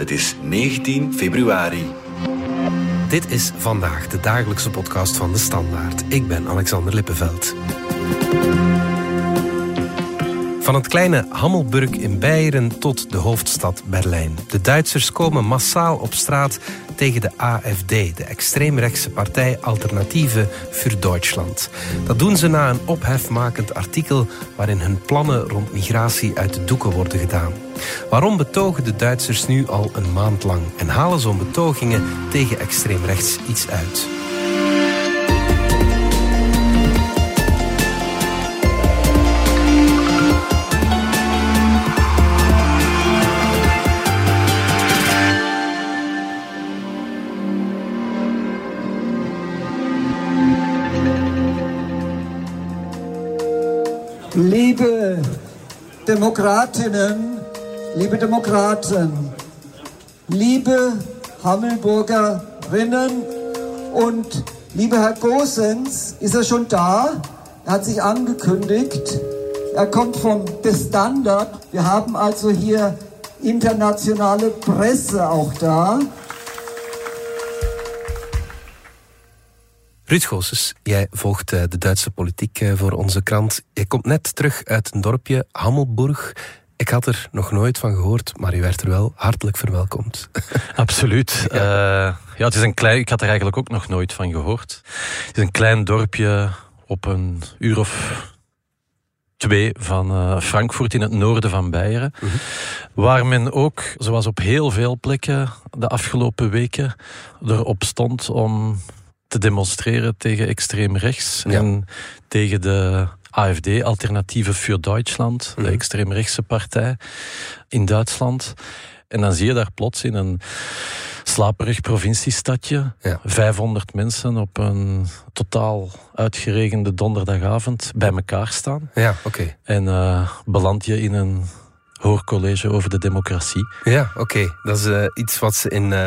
Het is 19 februari. Dit is vandaag de dagelijkse podcast van de Standaard. Ik ben Alexander Lippenveld. Van het kleine Hammelburg in Beieren tot de hoofdstad Berlijn. De Duitsers komen massaal op straat tegen de AFD, de extreemrechtse partij Alternatieve voor Duitsland. Dat doen ze na een ophefmakend artikel waarin hun plannen rond migratie uit de doeken worden gedaan. Waarom betogen de Duitsers nu al een maand lang en halen zo'n betogingen tegen extreemrechts iets uit? Demokratinnen, liebe Demokraten, liebe Hammelburgerinnen und lieber Herr Gosens, ist er schon da? Er hat sich angekündigt. Er kommt vom The Standard. Wir haben also hier internationale Presse auch da. Ruud Goossens, jij volgt eh, de Duitse politiek eh, voor onze krant. Je komt net terug uit een dorpje, Hammelburg. Ik had er nog nooit van gehoord, maar u werd er wel hartelijk verwelkomd. Absoluut. Ja. Uh, ja, het is een klein, ik had er eigenlijk ook nog nooit van gehoord. Het is een klein dorpje op een uur of twee van uh, Frankfurt in het noorden van Beieren. -hmm. Waar men ook, zoals op heel veel plekken de afgelopen weken, erop stond om te demonstreren tegen extreem rechts ja. en tegen de AFD, Alternatieve für Duitsland, de extreemrechtse partij in Duitsland. En dan zie je daar plots in een slaperig provinciestadje ja. 500 mensen op een totaal uitgeregende donderdagavond bij elkaar staan. Ja, oké. Okay. En uh, beland je in een hoorcollege over de democratie. Ja, oké. Okay. Dat is uh, iets wat ze in uh,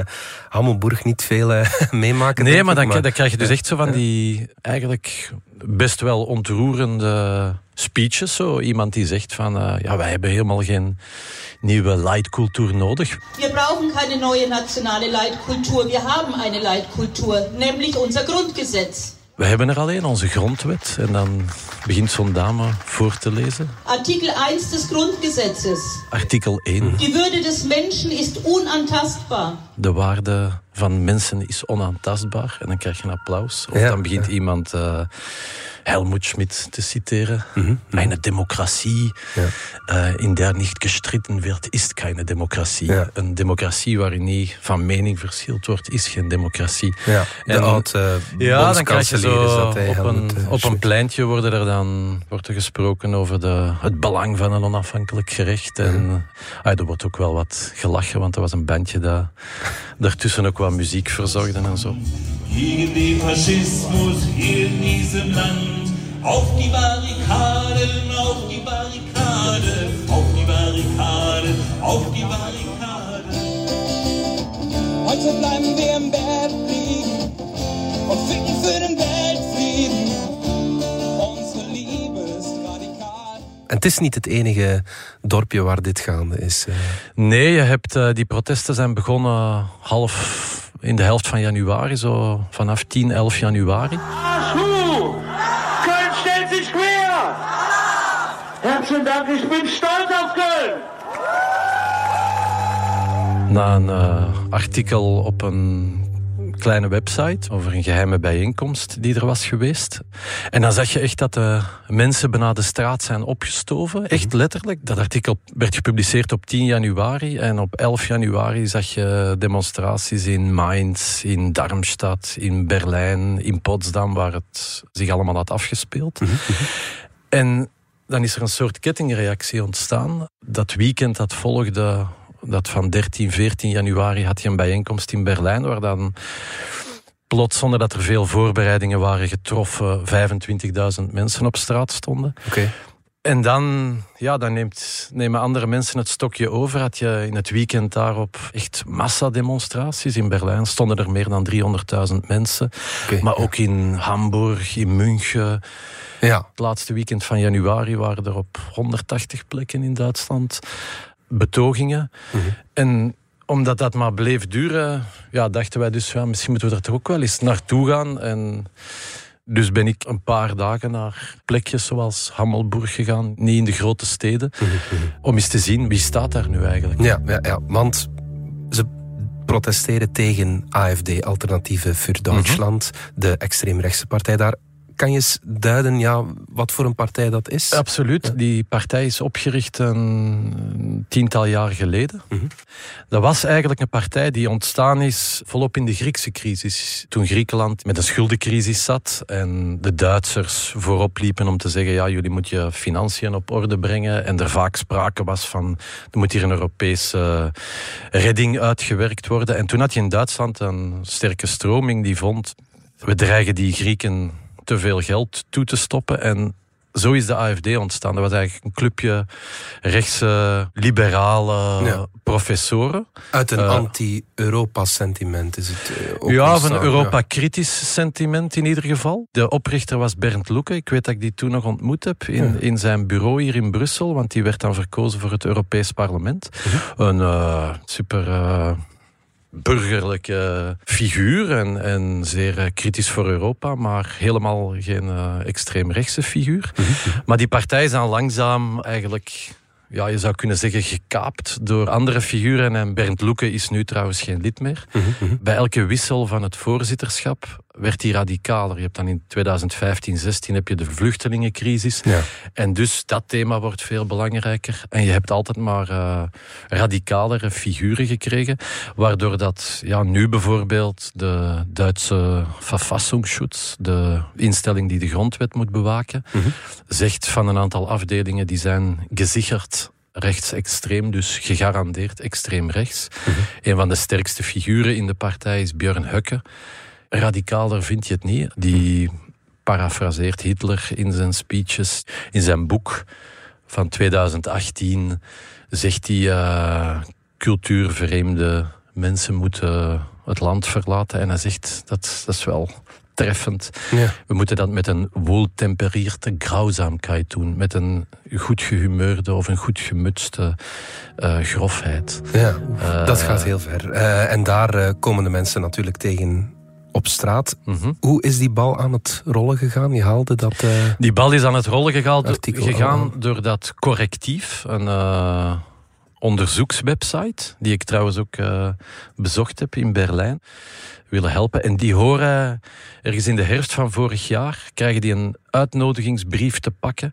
Hammelburg niet veel uh, meemaken. Nee, maar dan, maar dan, krijg je dus echt zo van die eigenlijk best wel ontroerende speeches. Zo. Iemand die zegt van, ja, wij hebben helemaal geen nieuwe Leitkultur nodig. Wir brauchen keine neue nationale Leitkultur. Wir haben eine Leitkultur, nämlich unser Grundgesetz. We hebben er alleen onze grondwet. En dan begint zo'n dame voor te lezen. Artikel 1 des Grundgesetzes. Artikel 1. Die Würde des Menschen ist unantastbar. De waarde van mensen is onaantastbaar. En dan krijg je een applaus. Of Ja, dan begint ja. iemand uh, Helmut Schmidt te citeren. Mhm, Eine Demokratie, Ja. uh, in der niet gestritten wird, is keine democratie. Ja. Een democratie waarin niet van mening verschild wordt, is geen democratie. Ja, de En- oud uh, Ja, dan krijg je zo op, een, eh, op een pleintje worden er dan wordt er gesproken over de, het belang van een onafhankelijk gerecht. En ah, er wordt ook wel wat gelachen, want er was een bandje dat daartussen ook wat muziek verzorgde en zo. Gegen den Faschismus hier in diesem Land. Auf die Barrikaden, auf die Barrikaden, auf die Barrikaden, auf die Barrikaden. Heute bleiben wir im Bett liegen und ficken für den Weltfrieden. Unsere Liebe ist radikal. En het is niet het enige dorpje waar dit gaande is. eh. Nee, je hebt, eh, die protesten zijn begonnen half in de helft van januari, zo vanaf 10, 11 januari. Köln stellt sich quer! Herzlichen Dank, ich bin stolz auf Köln! na een eh, artikel op een kleine website over een geheime bijeenkomst die er was geweest. En dan zag je echt dat de mensen bijna de straat zijn opgestoven. Echt letterlijk. Dat artikel werd gepubliceerd op 10 januari. En op 11 januari zag je demonstraties in Mainz, in Darmstadt, in Berlijn, in Potsdam, waar het zich allemaal had afgespeeld. En dan is er een soort kettingreactie ontstaan. Dat weekend dat volgde, dat van 13, 14 januari, had je een bijeenkomst in Berlijn, waar dan plots, zonder dat er veel voorbereidingen waren getroffen, 25.000 mensen op straat stonden. Oké. En dan, ja, dan neemt, nemen andere mensen het stokje over. Had je in het weekend daarop echt massademonstraties. In Berlijn stonden er meer dan 300.000 mensen. Maar ja. ook in Hamburg, in München. Ja, Het laatste weekend van januari waren er op 180 plekken in Duitsland betogingen. Mhm. En omdat dat maar bleef duren, ja, dachten wij dus, ja, misschien moeten we er toch ook wel eens naartoe gaan. En dus ben ik een paar dagen naar plekjes zoals Hammelburg gegaan, niet in de grote steden, om eens te zien wie staat daar nu eigenlijk. Ja, ja, ja, want ze protesteren tegen AFD, Alternatieve voor Duitsland, de extreemrechtse partij daar. Kan je eens duiden ja, wat voor een partij dat is? Absoluut. Die partij is opgericht een tiental jaar geleden. Dat was eigenlijk een partij die ontstaan is volop in de Griekse crisis. Toen Griekenland met een schuldencrisis zat en de Duitsers voorop liepen om te zeggen ja, jullie moeten je financiën op orde brengen. En er vaak sprake was van er moet hier een Europese redding uitgewerkt worden. En toen had je in Duitsland een sterke stroming die vond we dreigen die Grieken te veel geld toe te stoppen. En zo is de AFD ontstaan. Dat was eigenlijk een clubje rechtse, liberale Ja. professoren. Uit een Eh, anti-Europa-sentiment is het eh, ook Ja, van een Europa-kritisch sentiment in ieder geval. De oprichter was Bernd Lucke. Ik weet dat ik die toen nog ontmoet heb in, in zijn bureau hier in Brussel, want die werd dan verkozen voor het Europees Parlement. Een eh, super burgerlijke figuur en, en zeer eh, kritisch voor Europa, maar helemaal geen eh, extreemrechtse figuur. Maar die partij is dan langzaam eigenlijk ja, je zou kunnen zeggen, gekaapt door andere figuren. En Bernd Lucke is nu trouwens geen lid meer. Bij elke wissel van het voorzitterschap werd hij radicaler. Je hebt dan in 2015, 16 heb je de vluchtelingencrisis. Ja. En dus dat thema wordt veel belangrijker. En je hebt altijd maar eh, radicalere figuren gekregen. Waardoor dat ja, nu bijvoorbeeld de Duitse Verfassungsschutz, de instelling die de grondwet moet bewaken, zegt van een aantal afdelingen die zijn gezicherd rechtsextreem, dus gegarandeerd extreem rechts. Een van de sterkste figuren in de partij is Björn Höcke. Radicaler vind je het niet. Die parafraseert Hitler in zijn speeches. In zijn boek van 2018 zegt hij uh, cultuurvreemde mensen moeten het land verlaten. En hij zegt dat, dat is wel treffend. Ja. We moeten dat met een wohltemperierte grauwzaamheid doen. Met een goed gehumeurde of een goed gemutste uh, grofheid. Ja, uh, dat gaat heel ver. Uh, en daar komen de mensen natuurlijk tegen op straat. Mhm. Mm -hmm. Hoe is die bal aan het rollen gegaan? Je haalde dat. Uh, die bal is aan het rollen gegaan, gegaan door dat correctief. Een uh, onderzoekswebsite, die ik trouwens ook uh, bezocht heb in Berlijn, willen helpen. En die horen ergens in de herfst van vorig jaar, krijgen die een uitnodigingsbrief te pakken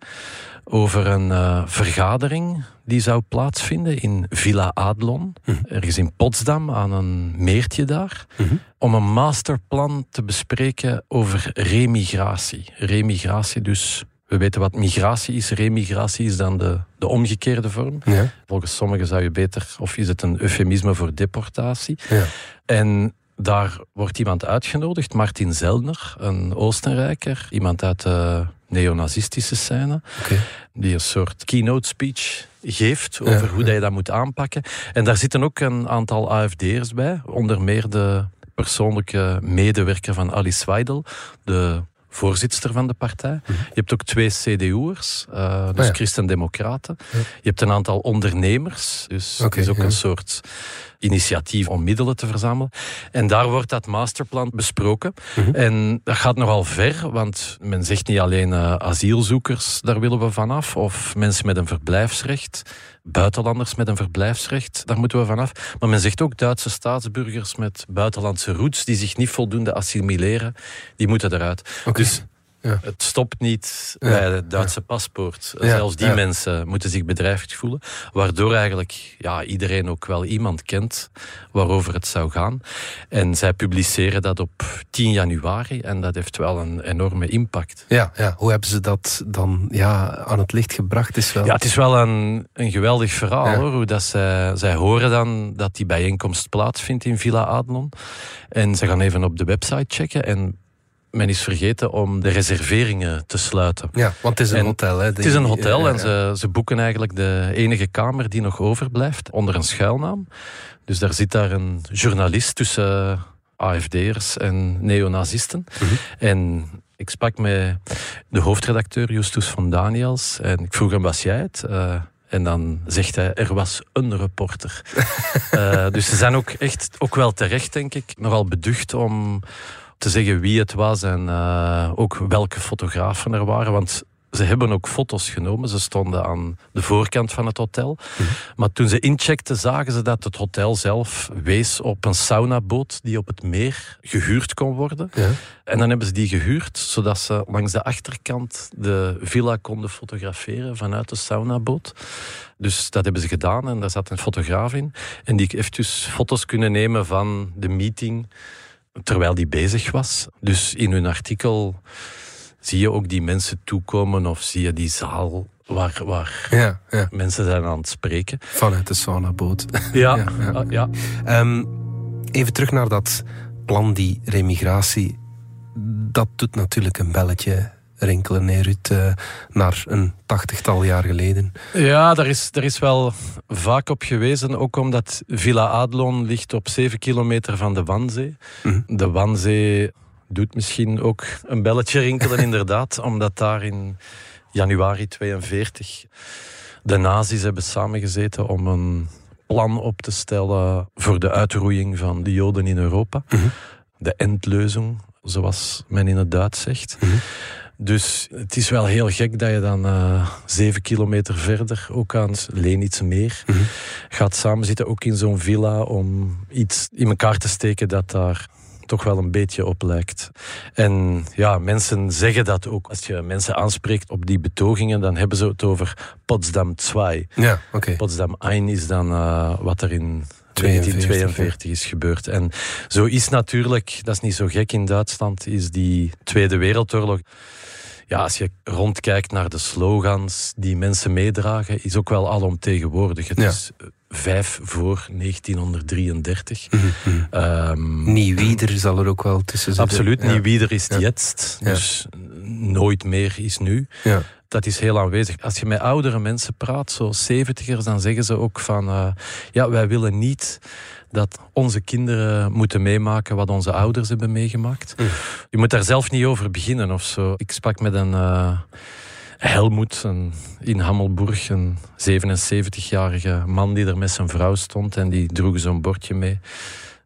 over een vergadering die zou plaatsvinden in Villa Adlon, Mhm. mm. ergens in Potsdam, aan een meertje daar, Mhm. om een masterplan te bespreken over remigratie. Remigratie dus... We weten wat migratie is. Remigratie is dan de, de omgekeerde vorm. Ja. Volgens sommigen zou je beter... Of is het een eufemisme voor deportatie? Ja. En daar wordt iemand uitgenodigd, Martin Zellner, een Oostenrijker. Iemand uit de neonazistische scène. Okay. Die een soort keynote speech geeft over Ja, hoe dat je dat moet aanpakken. En daar zitten ook een aantal AFD'ers bij. Onder meer de persoonlijke medewerker van Alice Weidel, de voorzitter van de partij. Mhm. Je hebt ook twee CDU'ers, uh, dus Ah, ja. Christen-Democraten. Ja. Je hebt een aantal ondernemers, dus het is ook ja. een soort initiatief om middelen te verzamelen. En daar wordt dat masterplan besproken. Mhm. En dat gaat nogal ver, want men zegt niet alleen uh, asielzoekers, daar willen we vanaf, of mensen met een verblijfsrecht, buitenlanders met een verblijfsrecht, daar moeten we vanaf. Maar men zegt ook Duitse staatsburgers met buitenlandse roots die zich niet voldoende assimileren, die moeten eruit. Okay. Dus ja. het stopt niet Ja. bij het Duitse paspoort. Ja. Zelfs die mensen moeten zich bedreigd voelen. Waardoor eigenlijk ja, iedereen ook wel iemand kent waarover het zou gaan. En zij publiceren dat op 10 januari en dat heeft wel een enorme impact. Ja, ja. hoe hebben ze dat dan ja, aan het licht gebracht? Is wel... Ja, het is wel een, een geweldig verhaal hoor. Hoe dat zij, zij horen dan dat die bijeenkomst plaatsvindt in Villa Adlon. En ze gaan even op de website checken en men is vergeten om de reserveringen te sluiten. Ja, want het is een En hotel. Hè, Het is een hotel en ja. ze, ze boeken eigenlijk de enige kamer die nog overblijft onder een schuilnaam. Dus daar zit daar een journalist tussen AFD'ers en neonazisten. Mhm. En ik sprak met de hoofdredacteur Justus van Daniels en ik vroeg hem, was jij het? Uh, En dan zegt hij, er was een reporter. Eh, dus ze zijn ook echt, ook wel terecht, denk ik, nogal beducht om te zeggen wie het was en eh, ook welke fotografen er waren. Want ze hebben ook foto's genomen. Ze stonden aan de voorkant van het hotel. Maar toen ze incheckten, zagen ze dat het hotel zelf wees op een saunaboot die op het meer gehuurd kon worden. Ja. En dan hebben ze die gehuurd, zodat ze langs de achterkant de villa konden fotograferen vanuit de saunaboot. Dus dat hebben ze gedaan en daar zat een fotograaf in. En die heeft dus foto's kunnen nemen van de meeting terwijl die bezig was. Dus in hun artikel zie je ook die mensen toekomen of zie je die zaal waar, waar Ja, ja. mensen zijn aan het spreken. Vanuit de saunaboot. Ja, Ja, ja. ah, ja. Ehm, even terug naar dat plan, die remigratie. Dat doet natuurlijk een belletje rinkelen, hè, Ruud, eh, naar een tachtigtal jaar geleden. Ja, daar is, daar is wel vaak op gewezen. Ook omdat Villa Adlon ligt op 7 kilometer van de Wanzee. Mhm. De Wanzee doet misschien ook een belletje rinkelen, inderdaad. Omdat daar in januari 42 de nazi's hebben samengezeten om een plan op te stellen voor de uitroeiing van de Joden in Europa. De Endleuzing, zoals men in het Duits zegt. Dus het is wel heel gek dat je dan eh, zeven kilometer verder, ook aan het Lenitzmeer, gaat samenzitten, ook in zo'n villa, om iets in elkaar te steken dat daar toch wel een beetje op lijkt. En ja, mensen zeggen dat ook. Als je mensen aanspreekt op die betogingen, dan hebben ze het over Potsdam 2. Ja, oké. Potsdam 1 is dan eh, wat er in 42, 1942 is gebeurd. En zo is natuurlijk, dat is niet zo gek in Duitsland, is die Tweede Wereldoorlog. Ja, als je rondkijkt naar de slogans die mensen meedragen, is ook wel alomtegenwoordig. Het Ja. is eh, vijf voor 1933. Mhm, Ehm, Nieuw Wieder zal er ook wel tussen zitten. Absoluut, Ja. niet wie er is Ja. jetzt. Ja. Dus nooit meer is nu. Ja. Dat is heel aanwezig. Als je met oudere mensen praat, zo zeventigers, dan zeggen ze ook van... eh, ja, wij willen niet dat onze kinderen moeten meemaken wat onze ouders hebben meegemaakt. Je moet daar zelf niet over beginnen of zo. Ik sprak met een... eh, Helmoet een, in Hammelburg, een 77-jarige man die er met zijn vrouw stond en die droeg zo'n bordje mee.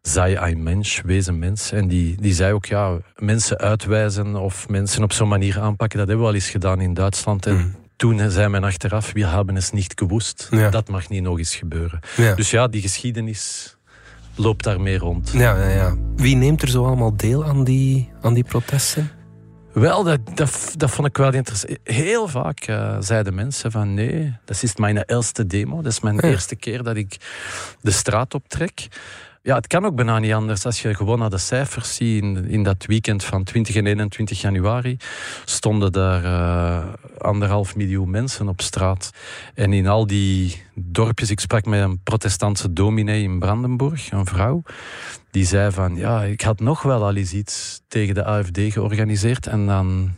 Zij ein Mensch, wees een mens. En die, die zei ook, ja, mensen uitwijzen of mensen op zo'n manier aanpakken, dat hebben we al eens gedaan in Duitsland. En toen zei men achteraf, we hebben het niet gewoest. Ja. Dat mag niet nog eens gebeuren. Ja. Dus ja, die geschiedenis loopt daarmee rond. Ja, ja, ja. Wie neemt er zo allemaal deel aan die, aan die protesten? Wel, dat, dat, dat vond ik wel interessant. Heel vaak eh, zeiden mensen van nee, dat is mijn eerste demo. Dat is mijn Ja. eerste keer dat ik de straat optrek. Ja, het kan ook bijna niet anders. Als je gewoon naar de cijfers ziet, in, in dat weekend van 20 en 21 januari stonden daar eh, anderhalf miljoen mensen op straat. En in al die dorpjes, ik sprak met een protestantse dominee in Brandenburg, een vrouw, die zei van, ja, ik had nog wel al eens iets tegen de AFD georganiseerd en dan...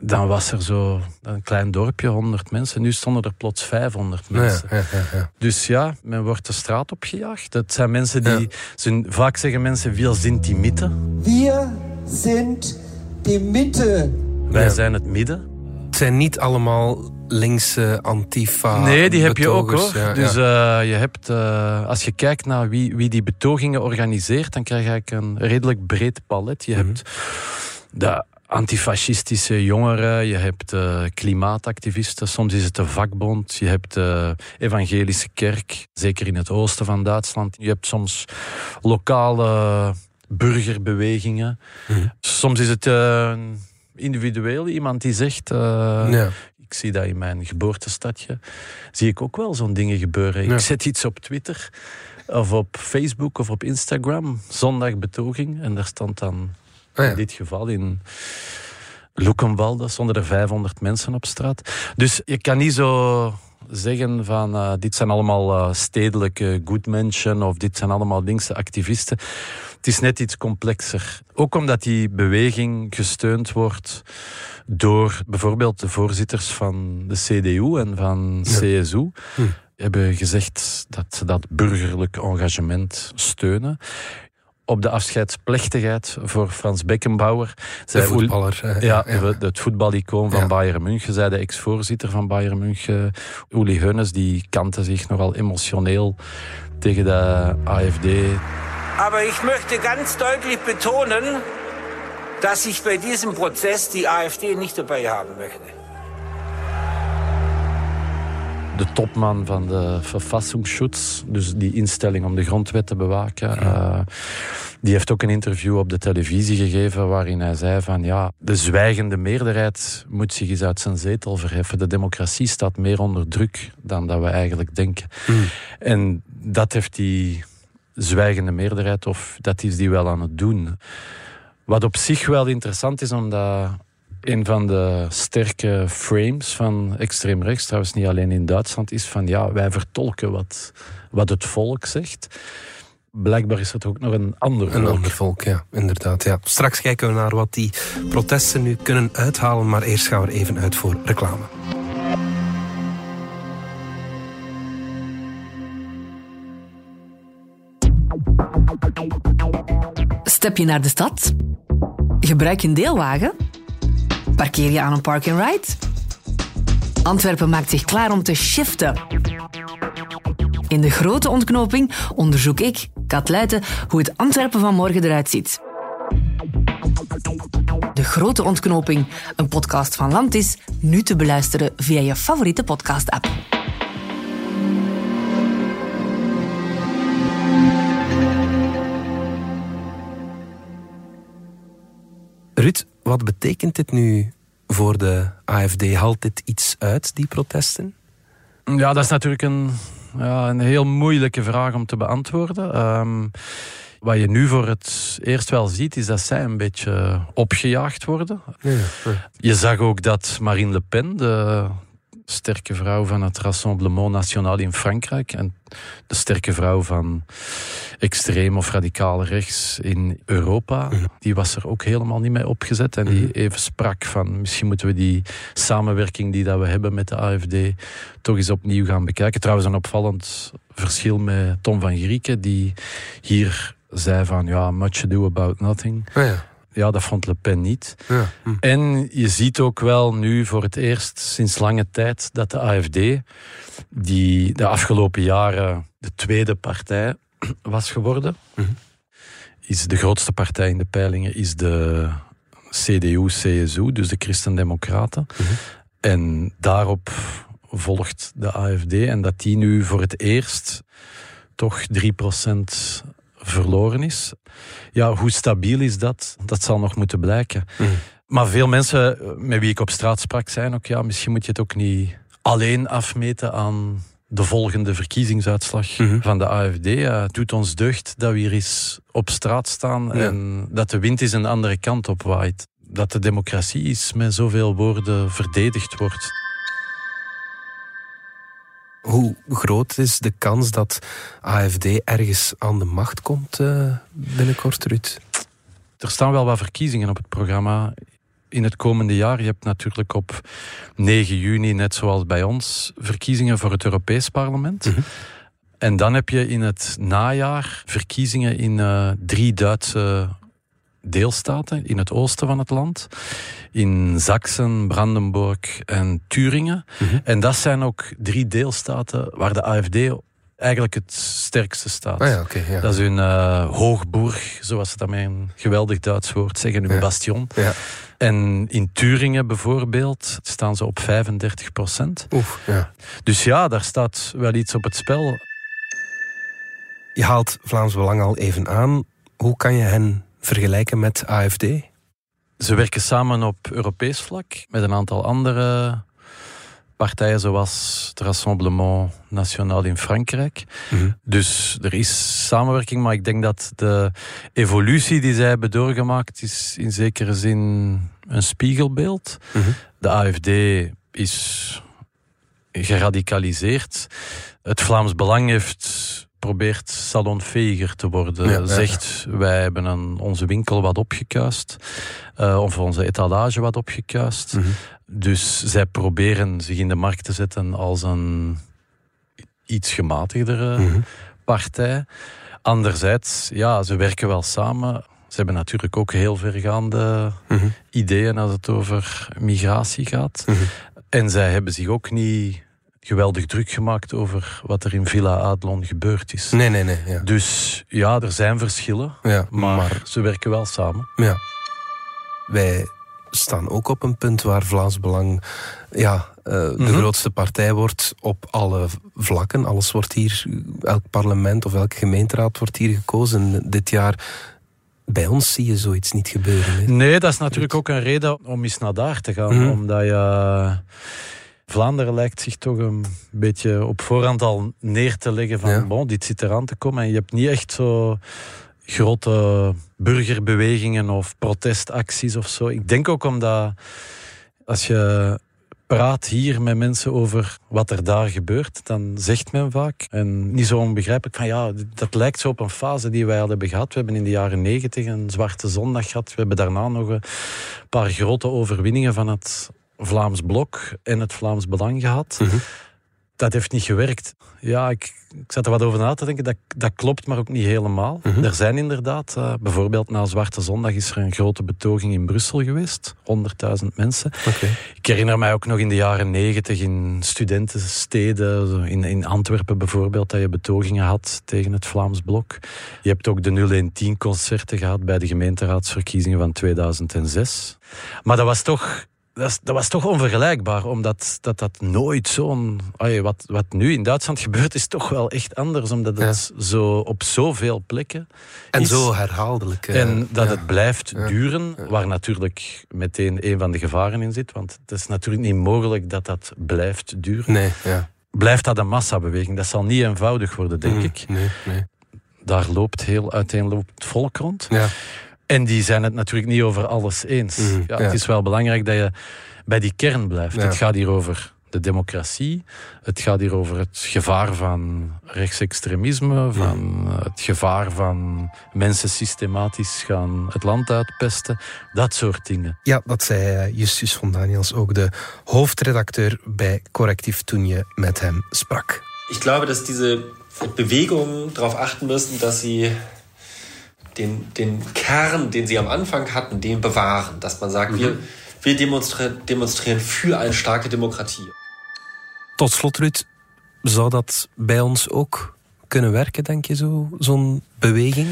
Dan was er zo een klein dorpje, 100 mensen. Nu stonden er plots 500 Ja, mensen. ja, ja, ja. Dus ja, men wordt de straat opgejaagd. Het zijn mensen die... Ja. Zijn, vaak zeggen mensen, wir sind die Mitte. Wir sind die Mitte. Wij Ja. zijn het midden. Het zijn niet allemaal linkse antifa nee, die heb je ook hoor. Ja, dus ja. eh, je hebt, eh, als je kijkt naar wie, wie die betogingen organiseert, dan krijg je eigenlijk een redelijk breed palet. Je Mhm. hebt de antifascistische jongeren, je hebt eh, klimaatactivisten, soms is het de vakbond, je hebt de evangelische kerk, zeker in het oosten van Duitsland. Je hebt soms lokale burgerbewegingen. Mhm. Soms is het eh, individueel iemand die zegt... eh, Ja. ik zie dat in mijn geboortestadje. Zie ik ook wel zo'n dingen gebeuren. Ja. Ik zet iets op Twitter of op Facebook of op Instagram. Zondag betoging. En daar stond dan Ja. in dit geval in Loekenwalde stonden er 500 mensen op straat. Dus je kan niet zo zeggen van eh, dit zijn allemaal eh, stedelijke goedmenschen of dit zijn allemaal linkse activisten. Het is net iets complexer. Ook omdat die beweging gesteund wordt door bijvoorbeeld de voorzitters van de CDU en van CSU. Hebben gezegd dat ze dat burgerlijk engagement steunen op de afscheidsplechtigheid voor Frans Beckenbauer. De voetballer. eh, ja, we- het voetbalicoon van Ja. Bayern München, zei de ex-voorzitter van Bayern München, Uli Hoeneß, die kantte zich nogal emotioneel tegen de AfD. Aber ich möchte ganz deutlich betonen, dass ich bei diesem Prozess die AfD nicht dabei haben möchte. De topman van de Verfassungsschutz, dus die instelling om de grondwet te bewaken, eh, die heeft ook een interview op de televisie gegeven waarin hij zei van ja, de zwijgende meerderheid moet zich eens uit zijn zetel verheffen. De democratie staat meer onder druk dan dat we eigenlijk denken. En dat heeft die zwijgende meerderheid, of dat is die wel aan het doen. Wat op zich wel interessant is, omdat een van de sterke frames van extreem rechts, trouwens niet alleen in Duitsland, is van ja, wij vertolken wat, wat het volk zegt. Blijkbaar is het ook nog een ander Een volk. ander volk, ja, inderdaad. Ja. Straks kijken we naar wat die protesten nu kunnen uithalen, maar eerst gaan we er even uit voor reclame. Step je naar de stad? Gebruik je een deelwagen? Parkeer je aan een park-and-ride? Antwerpen maakt zich klaar om te shiften. In de grote ontknoping onderzoek ik, Kat Luiten, hoe het Antwerpen van morgen eruit ziet. De Grote Ontknoping, een podcast van Landis, nu te beluisteren via je favoriete podcast-app. Ruud, wat betekent dit nu voor de AFD? Haalt dit iets uit, die protesten? Ja, dat is natuurlijk een, ja, een heel moeilijke vraag om te beantwoorden. Ehm, wat je nu voor het eerst wel ziet, is dat zij een beetje opgejaagd worden. Je zag ook dat Marine Le Pen, de sterke vrouw van het Rassemblement National in Frankrijk en de sterke vrouw van extreem of radicaal rechts in Europa, die was er ook helemaal niet mee opgezet en die even sprak van misschien moeten we die samenwerking die dat we hebben met de AFD toch eens opnieuw gaan bekijken. Trouwens een opvallend verschil met Tom van Grieken die hier zei van ja, much ado about nothing. Ah, ja. Ja, dat vond Le Pen niet. Ja. Hm. En je ziet ook wel nu voor het eerst sinds lange tijd dat de AFD, die de afgelopen jaren de tweede partij was geworden, is de grootste partij in de peilingen, is de CDU-CSU, dus de Christen-Democraten. En daarop volgt de AFD en dat die nu voor het eerst toch 3% verloren is. Ja, hoe stabiel is dat? Dat zal nog moeten blijken. Maar veel mensen met wie ik op straat sprak, zeiden ook, ja, misschien moet je het ook niet alleen afmeten aan de volgende verkiezingsuitslag van de AFD. Ja, het doet ons deugd dat we hier eens op straat staan en dat de wind eens een andere kant op waait. Dat de democratie eens met zoveel woorden verdedigd wordt. Hoe groot is de kans dat AFD ergens aan de macht komt eh, binnenkort, Ruud? Er staan wel wat verkiezingen op het programma in het komende jaar. Je hebt natuurlijk op 9 juni, net zoals bij ons, verkiezingen voor het Europees Parlement. En dan heb je in het najaar verkiezingen in eh, drie Duitse deelstaten in het oosten van het land. In Sachsen, Brandenburg en Turingen. En dat zijn ook drie deelstaten waar de AFD eigenlijk het sterkste staat. Ah ja, oké. ja. Dat is hun hoogburg, zoals ze dat met een geweldig Duits woord zeggen, hun Ja. bastion. Ja. En in Turingen bijvoorbeeld staan ze op 35 procent. Oef, ja. Dus ja, daar staat wel iets op het spel. Je haalt Vlaams Belang al even aan. Hoe kan je hen vergelijken met AFD? Ze werken samen op Europees vlak met een aantal andere partijen, zoals het Rassemblement National in Frankrijk. Dus er is samenwerking, maar ik denk dat de evolutie die zij hebben doorgemaakt is in zekere zin een spiegelbeeld. De AFD is geradicaliseerd. Het Vlaams Belang heeft probeert salonveger te worden. Ja, ja, ja. Zegt, wij hebben een, onze winkel wat opgekuist. eh, of onze etalage wat opgekuist. Dus zij proberen zich in de markt te zetten als een iets gematigdere partij. Anderzijds, ja, ze werken wel samen. Ze hebben natuurlijk ook heel vergaande Mhm. ideeën als het over migratie gaat. Mhm. En zij hebben zich ook niet geweldig druk gemaakt over wat er in Villa Adlon gebeurd is. Nee, nee, nee. Ja. Dus ja, er zijn verschillen, Ja, maar, maar- ze werken wel samen. Ja. Wij staan ook op een punt waar Vlaams Belang ja, eh, de Mhm. grootste partij wordt op alle vlakken. Alles wordt hier, elk parlement of elke gemeenteraad wordt hier gekozen. Dit jaar, bij ons zie je zoiets niet gebeuren. hè. Nee, dat is natuurlijk ook een reden om eens naar daar te gaan. Mhm. Omdat je... Vlaanderen lijkt zich toch een beetje op voorhand al neer te leggen van Ja. bon, dit zit eraan te komen. En je hebt niet echt zo grote burgerbewegingen of protestacties of zo. Ik denk ook omdat als je praat hier met mensen over wat er daar gebeurt, dan zegt men vaak, en niet zo onbegrijpelijk, van ja, dat lijkt zo op een fase die wij al hebben gehad. We hebben in de jaren negentig een Zwarte Zondag gehad. We hebben daarna nog een paar grote overwinningen van het Vlaams Blok en het Vlaams Belang gehad. Mhm. Dat heeft niet gewerkt. Ja, ik, ik zat er wat over na te denken. Dat, dat klopt, maar ook niet helemaal. Mhm. Er zijn inderdaad, eh, bijvoorbeeld na Zwarte Zondag is er een grote betoging in Brussel geweest. 100.000 mensen. Ik herinner mij ook nog in de jaren negentig in studentensteden, in, in Antwerpen bijvoorbeeld, dat je betogingen had tegen het Vlaams Blok. Je hebt ook de 0110-concerten gehad bij de gemeenteraadsverkiezingen van 2006. Maar dat was toch... Dat, dat was toch onvergelijkbaar, omdat dat, dat nooit zo'n... Wat, wat nu in Duitsland gebeurt, is toch wel echt anders, omdat het zo op zoveel plekken En is. zo herhaaldelijk. eh, En dat ja. het blijft Ja. duren, waar natuurlijk meteen een van de gevaren in zit. Want het is natuurlijk niet mogelijk dat dat blijft duren. Nee, ja. Blijft dat een massabeweging? Dat zal niet eenvoudig worden, denk Mm, ik. Nee, nee. Daar loopt heel uiteenlopend volk rond. Ja. En die zijn het natuurlijk niet over alles eens. Mm, ja, ja. Het is wel belangrijk dat je bij die kern blijft. Ja. Het gaat hier over de democratie. Het gaat hier over het gevaar van rechtsextremisme, van het gevaar van mensen systematisch gaan het land uitpesten. Dat soort dingen. Ja, dat zei eh, Justus van Daniels, ook de hoofdredacteur bij Correctief toen je met hem sprak. Ich glaube, dass diese Bewegungen darauf achten müssen, dass sie den, den Kern, den sie am Anfang hatten, den bewahren. Dass man sagt, wir, wir demonstre demonstrieren für eine starke Demokratie. Tot slot, Ruud, zou dat bij ons ook kunnen werken, denk je, zo, zo'n beweging?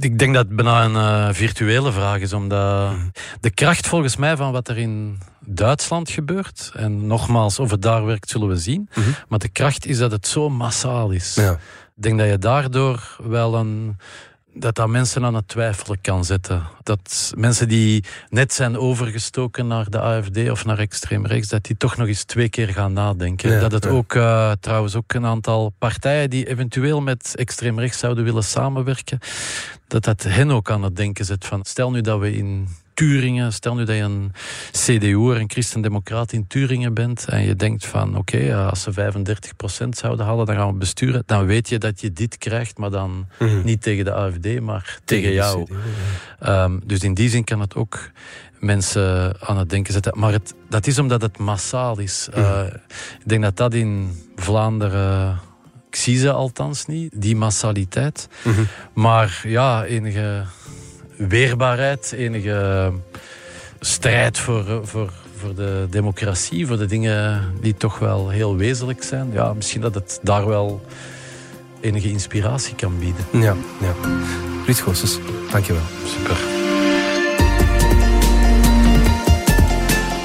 Ik denk dat het bijna een eh, virtuele vraag is, omdat de kracht volgens mij van wat er in Duitsland gebeurt, en nogmaals, of het daar werkt, zullen we zien, maar de kracht is dat het zo massaal is. Ja. Ik denk dat je daardoor wel een. Dat dat mensen aan het twijfelen kan zetten. Dat mensen die net zijn overgestoken naar de AFD of naar extreem rechts, dat die toch nog eens twee keer gaan nadenken. Ja, dat het ja. ook eh, trouwens ook een aantal partijen die eventueel met extreem rechts zouden willen samenwerken, dat dat hen ook aan het denken zet van stel nu dat we in Turingen, stel nu dat je een CDU'er, een christendemocraat in Turingen bent en je denkt van oké, eh, als ze 35% zouden halen, dan gaan we besturen, dan weet je dat je dit krijgt, maar dan Mhm. niet tegen de AFD, maar tegen, jou. CDU, ja. Ehm, dus in die zin kan het ook mensen aan het denken zetten. Maar het, dat is omdat het massaal is. Eh, ik denk dat dat in Vlaanderen... Ik zie ze althans niet, die massaliteit. Mhm. Maar ja, enige weerbaarheid, enige strijd voor, voor, voor de democratie, voor de dingen die toch wel heel wezenlijk zijn. Ja, misschien dat het daar wel enige inspiratie kan bieden. Ja, ja. Ruud Goossens, dankjewel. Super.